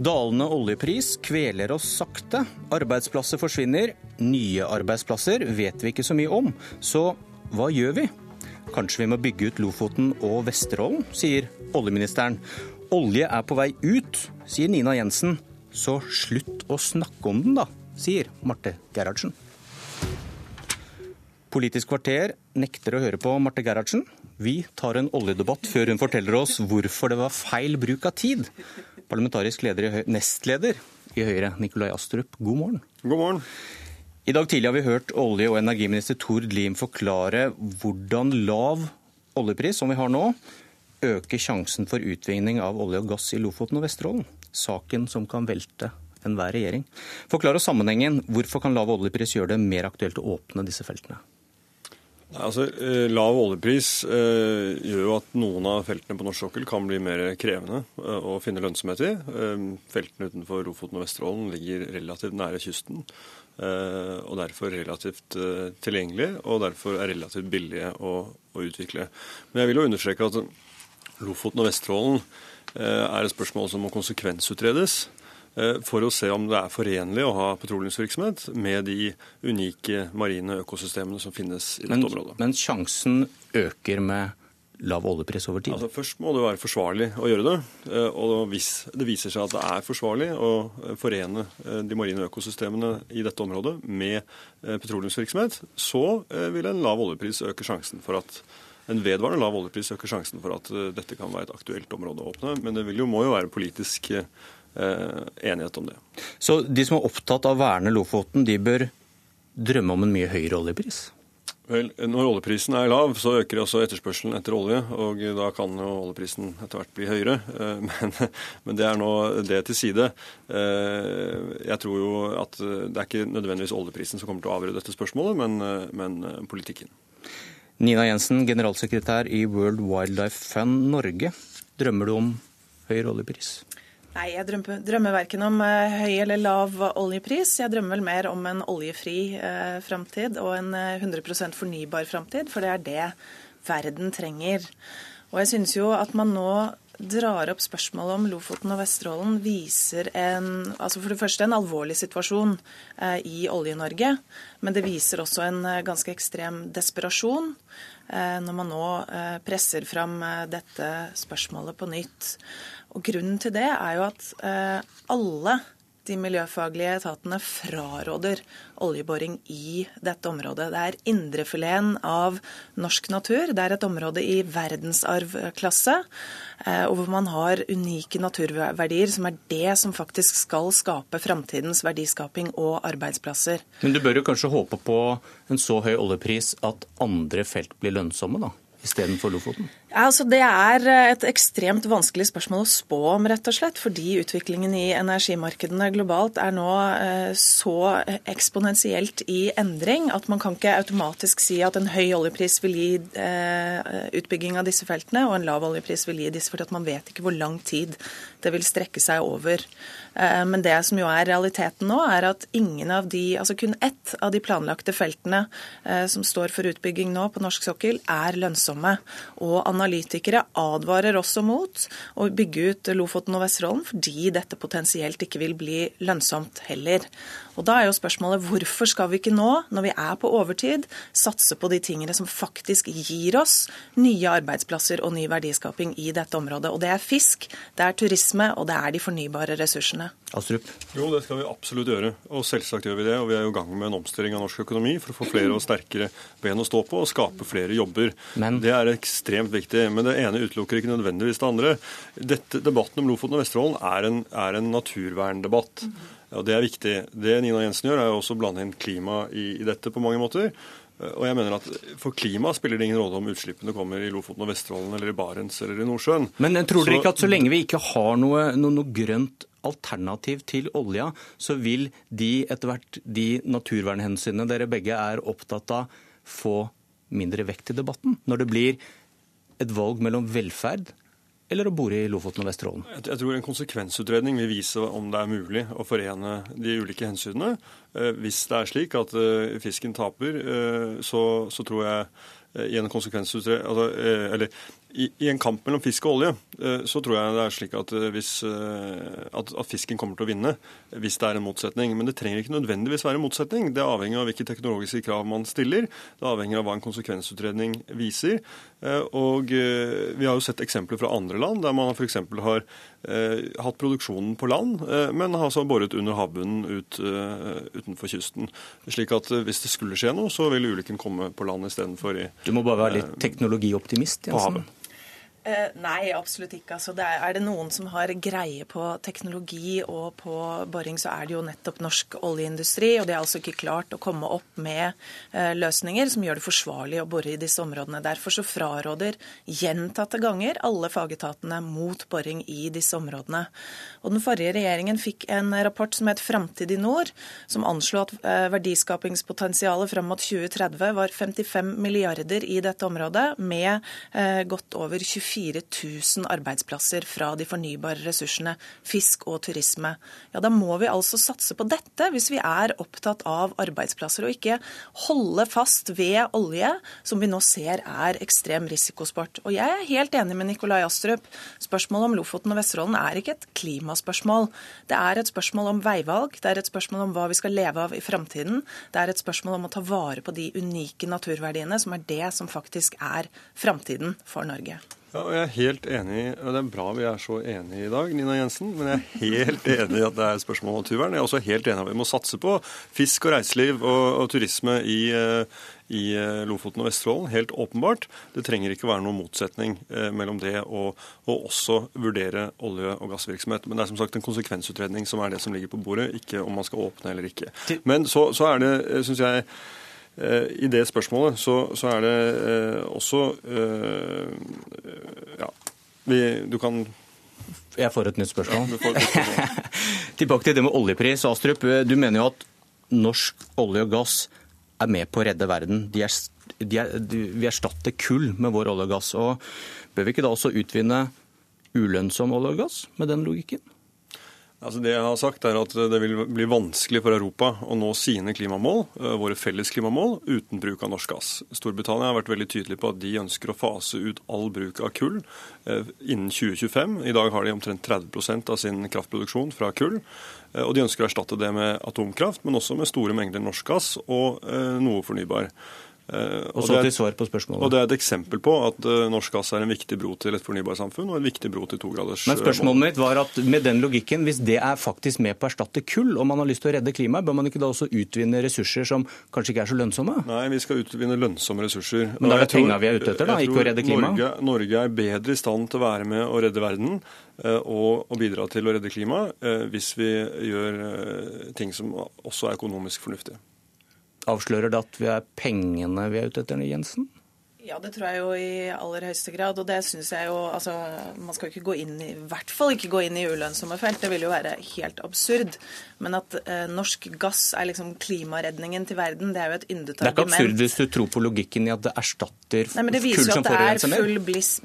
Dalende oljepris kveler oss sakte. Arbeidsplasser forsvinner. Nye arbeidsplasser vet vi ikke så mye om. Så hva gjør vi? Kanskje vi må bygge ut Lofoten og Vesterålen, sier oljeministeren. Olje er på vei ut, sier Nina Jensen. Så slutt å snakke om den, da, sier Marte Gerhardsen. Politisk kvarter nekter å høre på Marte Gerhardsen. Vi tar en oljedebatt før hun forteller oss hvorfor det var feil bruk av tid. Parlamentarisk leder, nestleder i Høyre, Nikolai Astrup, god morgen. God morgen. I dag tidlig har vi hørt olje- og energiminister Tord Liem forklare hvordan lav oljepris, som vi har nå, øker sjansen for utvinning av olje og gass i Lofoten og Vesterålen. Saken som kan velte enhver regjering. Forklar oss sammenhengen. Hvorfor kan lav oljepris gjøre det mer aktuelt å åpne disse feltene? Altså, eh, Lav oljepris eh, gjør jo at noen av feltene på norsk sokkel kan bli mer krevende eh, å finne lønnsomhet i. Feltene utenfor Lofoten og Vesterålen ligger relativt nære kysten. Og derfor relativt tilgjengelig, og derfor er relativt billige å, å, utvikle. Men jeg vil jo understreke at Lofoten og Vesterålen er et spørsmål som må konsekvensutredes. Eh, for å se om det er forenlig å ha petroleumsvirksomhet med de unike marine økosystemene som finnes i dette men, området. Men sjansen øker med lav oljepris over tid? Altså, først må det være forsvarlig å gjøre det. Eh, og hvis det viser seg at det er forsvarlig å forene eh, de marine økosystemene i dette området med petroleumsvirksomhet, så vil en lav oljepris øke sjansen for at en vedvarende lav oljepris øker sjansen for at dette kan være et aktuelt område å åpne. Men det jo, må jo være politisk enighet om det. Så de som er opptatt av å verne Lofoten, de bør drømme om en mye høyere oljepris? Vel, Når oljeprisen er lav, så øker også etterspørselen etter olje. og Da kan jo oljeprisen etter hvert bli høyere. Eh, men, men, det er nå det til side. Eh, jeg tror jo at det er ikke nødvendigvis oljeprisen som kommer til å avgjøre dette spørsmålet, men, men politikken. Nina Jensen, generalsekretær i World Wildlife Fund Norge. Drømmer du om høyere oljepris? Nei, jeg drømmer, drømmer verken om uh, høy eller lav oljepris. Jeg drømmer vel mer om en oljefri uh, framtid og en uh, 100% fornybar framtid, for det er det verden trenger. Og jeg synes jo at man nå drar opp spørsmålet om Lofoten og Vesterålen viser en, altså for det første en alvorlig situasjon eh, i Olje-Norge. Men det viser også en eh, ganske ekstrem desperasjon eh, når man nå eh, presser fram eh, dette spørsmålet på nytt. Og Grunnen til det er jo at eh, alle de miljøfaglige etatene fraråder oljeboring i dette området. Det er indrefileten av norsk natur. Det er et område i verdensarvklasse, eh, og hvor man har unike naturverdier, som er det som faktisk skal skape framtidens verdiskaping og arbeidsplasser. Men du bør jo kanskje håpe på en så høy oljepris at andre felt blir lønnsomme, da? Istedenfor Lofoten? Ja, altså det er eh, et ekstremt vanskelig spørsmål å spå om, rett og slett. Fordi utviklingen i energimarkedene globalt er nå eh, så eksponentielt i endring at man kan ikke automatisk si at en høy oljepris vil gi eh, utbygging av disse feltene, og en lav oljepris vil gi disse, fordi man vet ikke hvor lang tid det vil strekke seg over. Men det som jo er realiteten nå, er at ingen av de, altså kun ett av de planlagte feltene som står for utbygging nå på norsk sokkel, er lønnsomme lønnsomme. Og analytikere advarer også mot å bygge ut Lofoten og Vesterålen fordi dette potensielt ikke vil bli lønnsomt heller. Og Da er jo spørsmålet hvorfor skal vi ikke nå, når vi er på overtid, satse på de tingene som faktisk gir oss nye arbeidsplasser og ny verdiskaping i dette området. Og Det er fisk, det er turisme og det er de fornybare ressursene. Astrup? Jo, det skal vi absolutt gjøre. Og selvsagt gjør vi det. Og vi er jo i gang med en omstilling av norsk økonomi for å få flere og sterkere ben å stå på og skape flere jobber. Men... Det er ekstremt viktig. Men det ene utelukker ikke nødvendigvis det andre. Dette, debatten om Lofoten og Vesterålen er en, er en naturverndebatt. Mm. Og Det er viktig. Det Nina Jensen gjør, er jo også å blande inn klima i, i dette på mange måter. Og jeg mener at For klima spiller det ingen rolle om utslippene kommer i Lofoten og Vesterålen eller i Barents eller i Nordsjøen. Men tror dere ikke at så lenge vi ikke har noe, noe, noe grønt alternativ til olja, så vil de etter hvert de naturvernhensynene dere begge er opptatt av, få mindre vekt i debatten? Når det blir et valg mellom velferd eller å bore i Lofoten og Vesterålen? Jeg tror en konsekvensutredning vil vise om det er mulig å forene de ulike hensynene. Hvis det er slik at fisken taper, så, så tror jeg i en konsekvensutredning altså, Eller i, i, en kamp mellom fisk og olje eh, så tror jeg det er slik at, eh, hvis, eh, at, at, fisken kommer til å vinne hvis det er en motsetning. Men det trenger ikke nødvendigvis være en motsetning. Det avhenger av hvilke teknologiske krav man stiller. Det avhenger av hva en konsekvensutredning viser. Og vi har jo sett eksempler fra andre land der man f.eks. har hatt produksjonen på land, men har så boret under havbunnen ut, utenfor kysten. Slik at hvis det skulle skje noe, så vil ulykken komme på land istedenfor i Du må bare være litt teknologioptimist, Jensen. På havet. Eh, nei, absolutt ikke. Altså, det er, er, det noen som har greie på teknologi og på boring, så er det jo nettopp norsk oljeindustri. Og de har altså ikke klart å komme opp med eh, løsninger som gjør det forsvarlig å bore i disse områdene. Derfor så fraråder gjentatte ganger alle fagetatene mot boring i disse områdene. Og Den forrige regjeringen fikk en rapport som het Framtid i nord, som anslo at eh, verdiskapingspotensialet fram mot 2030 var 55 milliarder i dette området, med eh, godt over 24 24 000 arbeidsplasser fra de fornybare ressursene, fisk og turisme. Ja, Da må vi altså satse på dette hvis vi er opptatt av arbeidsplasser, og ikke holde fast ved olje, som vi nå ser er ekstrem risikosport. Og jeg er helt enig med Nikolai Astrup. Spørsmålet om Lofoten og Vesterålen er ikke et klimaspørsmål. Det er et spørsmål om veivalg, det er et spørsmål om hva vi skal leve av i framtiden. Det er et spørsmål om å ta vare på de unike naturverdiene, som er det som faktisk er framtiden for Norge. Ja, og Jeg er helt enig, og Det er bra vi er så enige i dag, Nina Jensen. Men jeg er helt enig i at det er et spørsmål om naturvern. Jeg er også helt enig i at vi må satse på fisk og reiseliv og, og turisme i, eh, i, eh, Lofoten og Vesterålen. Helt åpenbart. Det trenger ikke være noen motsetning eh, mellom det og, og, også vurdere olje- og gassvirksomhet. Men det er som sagt en konsekvensutredning som er det som ligger på bordet, ikke om man skal åpne eller ikke. Men så, så er det, syns jeg I det spørsmålet så, så er det også vi, du kan Jeg får et nytt spørsmål. Ja, et spørsmål. Tilbake til det med oljepris. Astrup, du mener jo at norsk olje og gass er med på å redde verden. De er, de er, de, vi erstatter kull med vår olje og gass. Og bør vi ikke da også utvinne ulønnsom olje og gass med den logikken? Altså det jeg har sagt er at Det vil bli vanskelig for Europa å nå sine klimamål, eh, våre felles klimamål, uten bruk av norsk gass. Storbritannia har vært veldig tydelig på at de ønsker å fase ut all bruk av kull eh, innen 2025. I dag har de omtrent 30% av sin kraftproduksjon fra kull. Eh, og de ønsker å erstatte det med atomkraft, men også med store mengder norsk gass og noe fornybar. Eh, og, så til svar på spørsmålet. Og Det er et eksempel på at uh, norsk gass er en viktig bro til et fornybarsamfunn og en viktig bro til tograders Men spørsmålet mitt var at med den logikken, hvis det er faktisk med på å erstatte kull, og man har lyst til å redde klimaet, bør man ikke da også utvinne ressurser som kanskje ikke er så lønnsomme? Nei, vi skal utvinne lønnsomme ressurser. Men da er det penga vi er ute etter, da, ikke å redde klimaet? Norge, Norge, er bedre i stand til å være med og redde verden og, og bidra til å redde klimaet hvis vi gjør ting som også er økonomisk fornuftige. Avslører det at vi er pengene vi er ute etter, Jensen? Ja, det tror jeg jo i aller høyeste grad. Og det syns jeg jo Altså, man skal jo ikke gå inn i, i hvert fall ikke gå inn i ulønnsomme felt. Det vil jo være helt absurd. Men at eh, norsk gass er liksom klimaredningen til verden, det er jo et yndet argument. Det er ikke absurd hvis du tror på logikken i at det erstatter Nei, men Det viser jo at det er full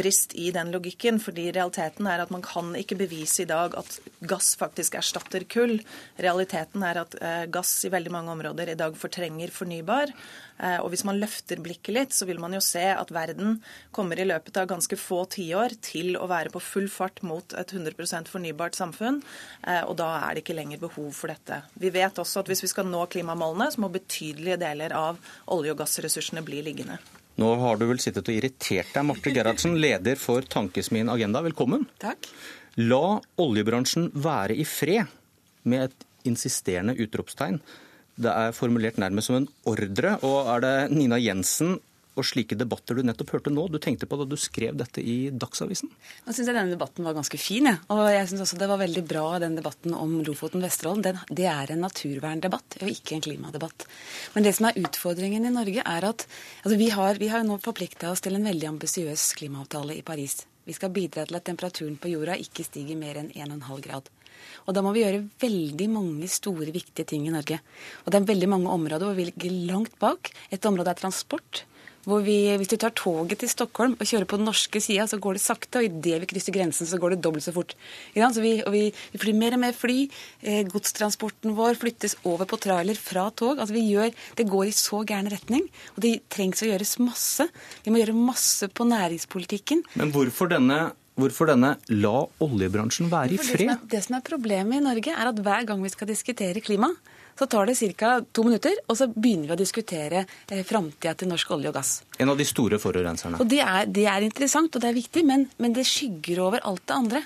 brist i den logikken. fordi realiteten er at man kan ikke bevise i dag at gass faktisk erstatter kull. Realiteten er at eh, gass i veldig mange områder i dag fortrenger fornybar. Eh, og hvis man løfter blikket litt, så vil man jo se at verden kommer i løpet av ganske få tiår til å være på full fart mot et 100% fornybart samfunn. Eh, og da er det ikke lenger behov for dette. Vi vet også at hvis vi skal nå klimamålene, så må betydelige deler av olje- og gassressursene bli liggende. Nå har du vel sittet og irritert deg, Marte Gerhardsen, leder for Tankesmien Agenda. Velkommen. Takk. La oljebransjen være i fred, med et insisterende utropstegn. Det er formulert nærmest som en ordre. Og er det Nina Jensen og slike debatter du nettopp hørte nå, du tenkte på da du skrev dette i Dagsavisen? Nå syns jeg denne debatten var ganske fin, jeg. Og jeg syns også det var veldig bra den debatten om Lofoten-Vesterålen. Det er en naturverndebatt, og ikke en klimadebatt. Men det som er utfordringen i Norge, er at altså vi har, vi har nå forplikta oss til en veldig ambisiøs klimaavtale i Paris. Vi skal bidra til at temperaturen på jorda ikke stiger mer enn 1,5 grad. Og da må vi gjøre veldig mange store, viktige ting i Norge. Og det er veldig mange områder hvor vi ligger langt bak. Et område er transport hvor vi, hvis du tar toget til Stockholm og kjører på den norske sida, så går det sakte, og idet vi krysser grensen, så går det dobbelt så fort. Så vi, og vi, vi flyr mer og mer fly. Eh, godstransporten vår flyttes over på trailer fra tog. Altså vi gjør, Det går i så gæren retning, og det trengs å gjøres masse. Vi må gjøre masse på næringspolitikken. Men hvorfor denne Hvorfor denne la oljebransjen være i fred? Det som, er, det som er problemet i Norge, er at hver gang vi skal diskutere klima, så tar det ca. to minutter, og så begynner vi å diskutere eh, framtida til norsk olje og gass. En av de store forurenserne. Og det er, det er interessant og det er viktig, men, men det skygger over alt det andre.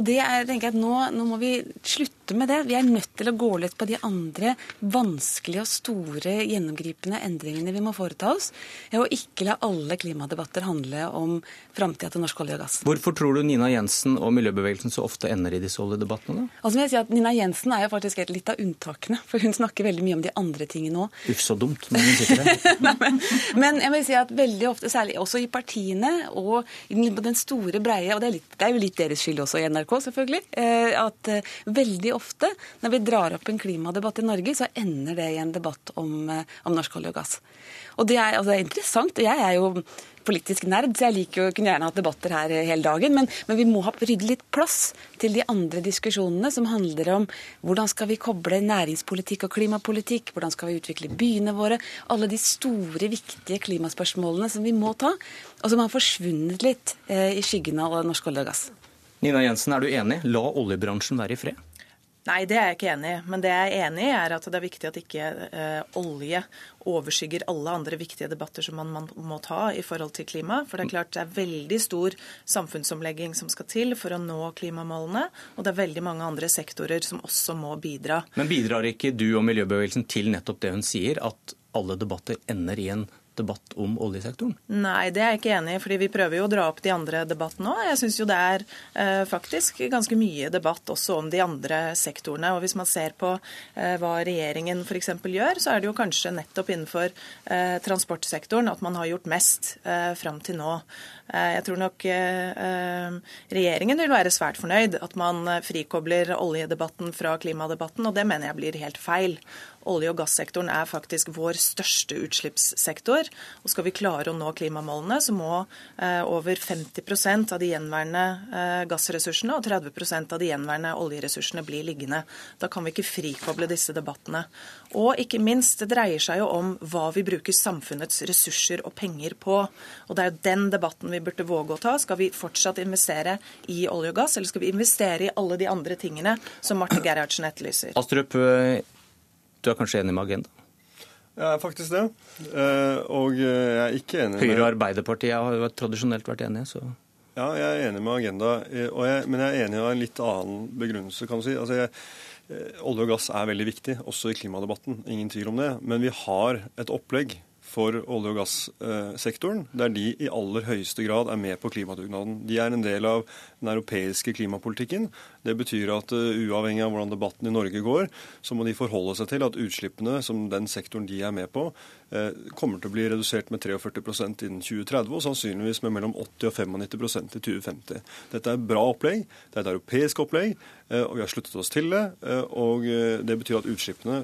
Og det er, tenker jeg at nå, nå, må vi slutte med det. Vi er nødt til å gå litt på de andre vanskelige og store gjennomgripende endringene vi må foreta oss, og ikke la alle klimadebatter handle om framtida til norsk olje og gass. Hvorfor tror du Nina Jensen og miljøbevegelsen så ofte ender i disse oljedebattene? da? Altså, jeg si at Nina Jensen er jo faktisk litt av unntakene, for hun snakker veldig mye om de andre tingene òg. Uff, så dumt, men hun sitter der. men, men jeg vil si at veldig ofte, særlig også i partiene og i den store breie, og det er, litt, det er jo litt deres skyld også i NRK, selvfølgelig, eh, at eh, veldig ofte når vi drar opp en klimadebatt i Norge, så ender det i en debatt om, eh, om norsk olje og gass. Og det er, altså, det er interessant. Jeg er jo politisk nerd, så jeg liker jo, kunne gjerne hatt debatter her hele dagen. Men, men, vi må ha rydde litt plass til de andre diskusjonene som handler om hvordan skal vi koble næringspolitikk og klimapolitikk, hvordan skal vi utvikle byene våre, alle de store, viktige klimaspørsmålene som vi må ta, og som har forsvunnet litt eh, i skyggen av norsk olje og gass. Nina Jensen, er du enig? La oljebransjen være i fred? Nei, det er jeg ikke enig i. Men det jeg er enig i, er at det er viktig at ikke eh, olje overskygger alle andre viktige debatter som man, man, må ta i forhold til klima. For det er klart det er veldig stor samfunnsomlegging som skal til for å nå klimamålene. Og det er veldig mange andre sektorer som også må bidra. Men bidrar ikke du og miljøbevegelsen til nettopp det hun sier, at alle debatter ender i en debatt om oljesektoren? Nei, det er jeg ikke enig i. fordi vi prøver jo å dra opp de andre debattene òg. Jeg syns jo det er eh, faktisk ganske mye debatt også om de andre sektorene. Og hvis man ser på eh, hva regjeringen f.eks. gjør, så er det jo kanskje nettopp innenfor eh, transportsektoren at man har gjort mest eh, fram til nå. Eh, jeg tror nok eh, regjeringen vil være svært fornøyd at man frikobler oljedebatten fra klimadebatten, og det mener jeg blir helt feil. Olje- og gassektoren er faktisk vår største utslippssektor. Og skal vi klare å nå klimamålene, så må eh, over 50% av de gjenværende eh, gassressursene og 30% av de gjenværende oljeressursene bli liggende. Da kan vi ikke frikoble disse debattene. Og ikke minst, det dreier seg jo om hva vi bruker samfunnets ressurser og penger på. Og det er jo den debatten vi burde våge å ta. Skal vi fortsatt investere i olje og gass, eller skal vi investere i alle de andre tingene som Marte Gerhardsen etterlyser? Astrup, du er kanskje enig med Agenda? Jeg er faktisk det. Eh, og jeg er ikke enig med Høyre og Arbeiderpartiet har jo tradisjonelt vært enige, så Ja, jeg er enig med Agenda, eh, jeg, men jeg er enig av en litt annen begrunnelse, kan du si. Altså, jeg, eh, olje og gass er veldig viktig, også i klimadebatten. Ingen tvil om det. Men vi har et opplegg for olje- og gassektoren, der de i aller høyeste grad er med på klimadugnaden. De er en del av den europeiske klimapolitikken. Det betyr at uh, uavhengig av hvordan debatten i Norge går, så må de forholde seg til at utslippene som den sektoren de er med på, uh, kommer til å bli redusert med 43% innen 2030, og sannsynligvis med mellom 80 og 95% i 2050. Dette er et bra opplegg. Det er et europeisk opplegg, uh, og vi har sluttet oss til det. og Det betyr at utslippene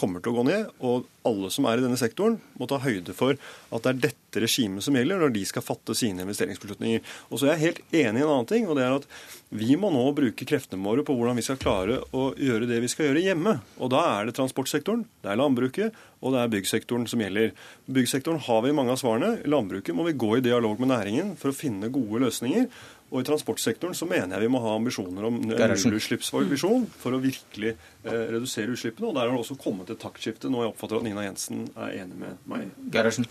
kommer til å gå ned. Og alle som er i denne sektoren, må ta høyde for at det er dette regimet som gjelder når de skal fatte sine investeringsbeslutninger. Og så er jeg helt enig i en annen ting, og det er at vi må nå bruke kreftene våre på hvordan vi skal klare å gjøre det vi skal gjøre hjemme. Og da er det transportsektoren, det er landbruket, og det er byggsektoren som gjelder. Byggsektoren har vi mange av svarene. Landbruket må vi gå i dialog med næringen for å finne gode løsninger. Og i transportsektoren så mener jeg vi må ha ambisjoner om nullutslippsvisjon for å virkelig eh, redusere utslippene. Og der har det også kommet et taktskifte, nå jeg oppfatter at Nina Jensen er enig med meg. Gerhardsen.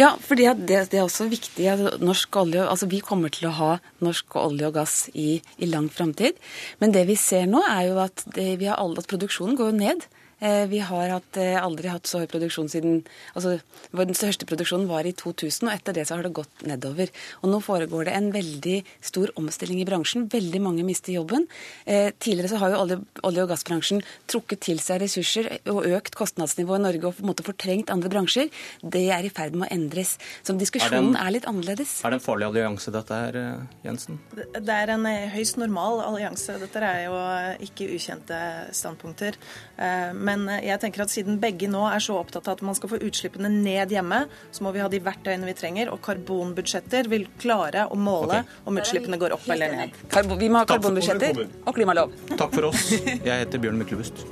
Ja, for det, det, er også viktig. at norsk olje, altså Vi kommer til å ha norsk olje og gass i, i lang framtid. Men det vi ser nå, er jo at, det, vi har alle, at produksjonen går ned. Eh, vi har hatt, eh, aldri hatt så høy produksjon siden altså Den største produksjonen var i 2000, og etter det så har det gått nedover. Og Nå foregår det en veldig stor omstilling i bransjen. Veldig mange mister jobben. Eh, tidligere så har jo olje-, olje og gassbransjen trukket til seg ressurser og økt kostnadsnivået i Norge og på en måte fortrengt andre bransjer. Det er i ferd med å endres. Så diskusjonen er, en, er litt annerledes. Er det en farlig allianse dette her, Jensen? Det er en høyst normal allianse. Dette er jo ikke ukjente standpunkter. Men Men jeg tenker at siden begge nå er så opptatt av at man skal få utslippene ned hjemme, så må vi ha de verktøyene vi trenger. Og karbonbudsjetter vil klare å måle okay. om utslippene går opp eller ned. vi må ha karbonbudsjetter og klimalov. Takk for oss. Jeg heter Bjørn Myklebust.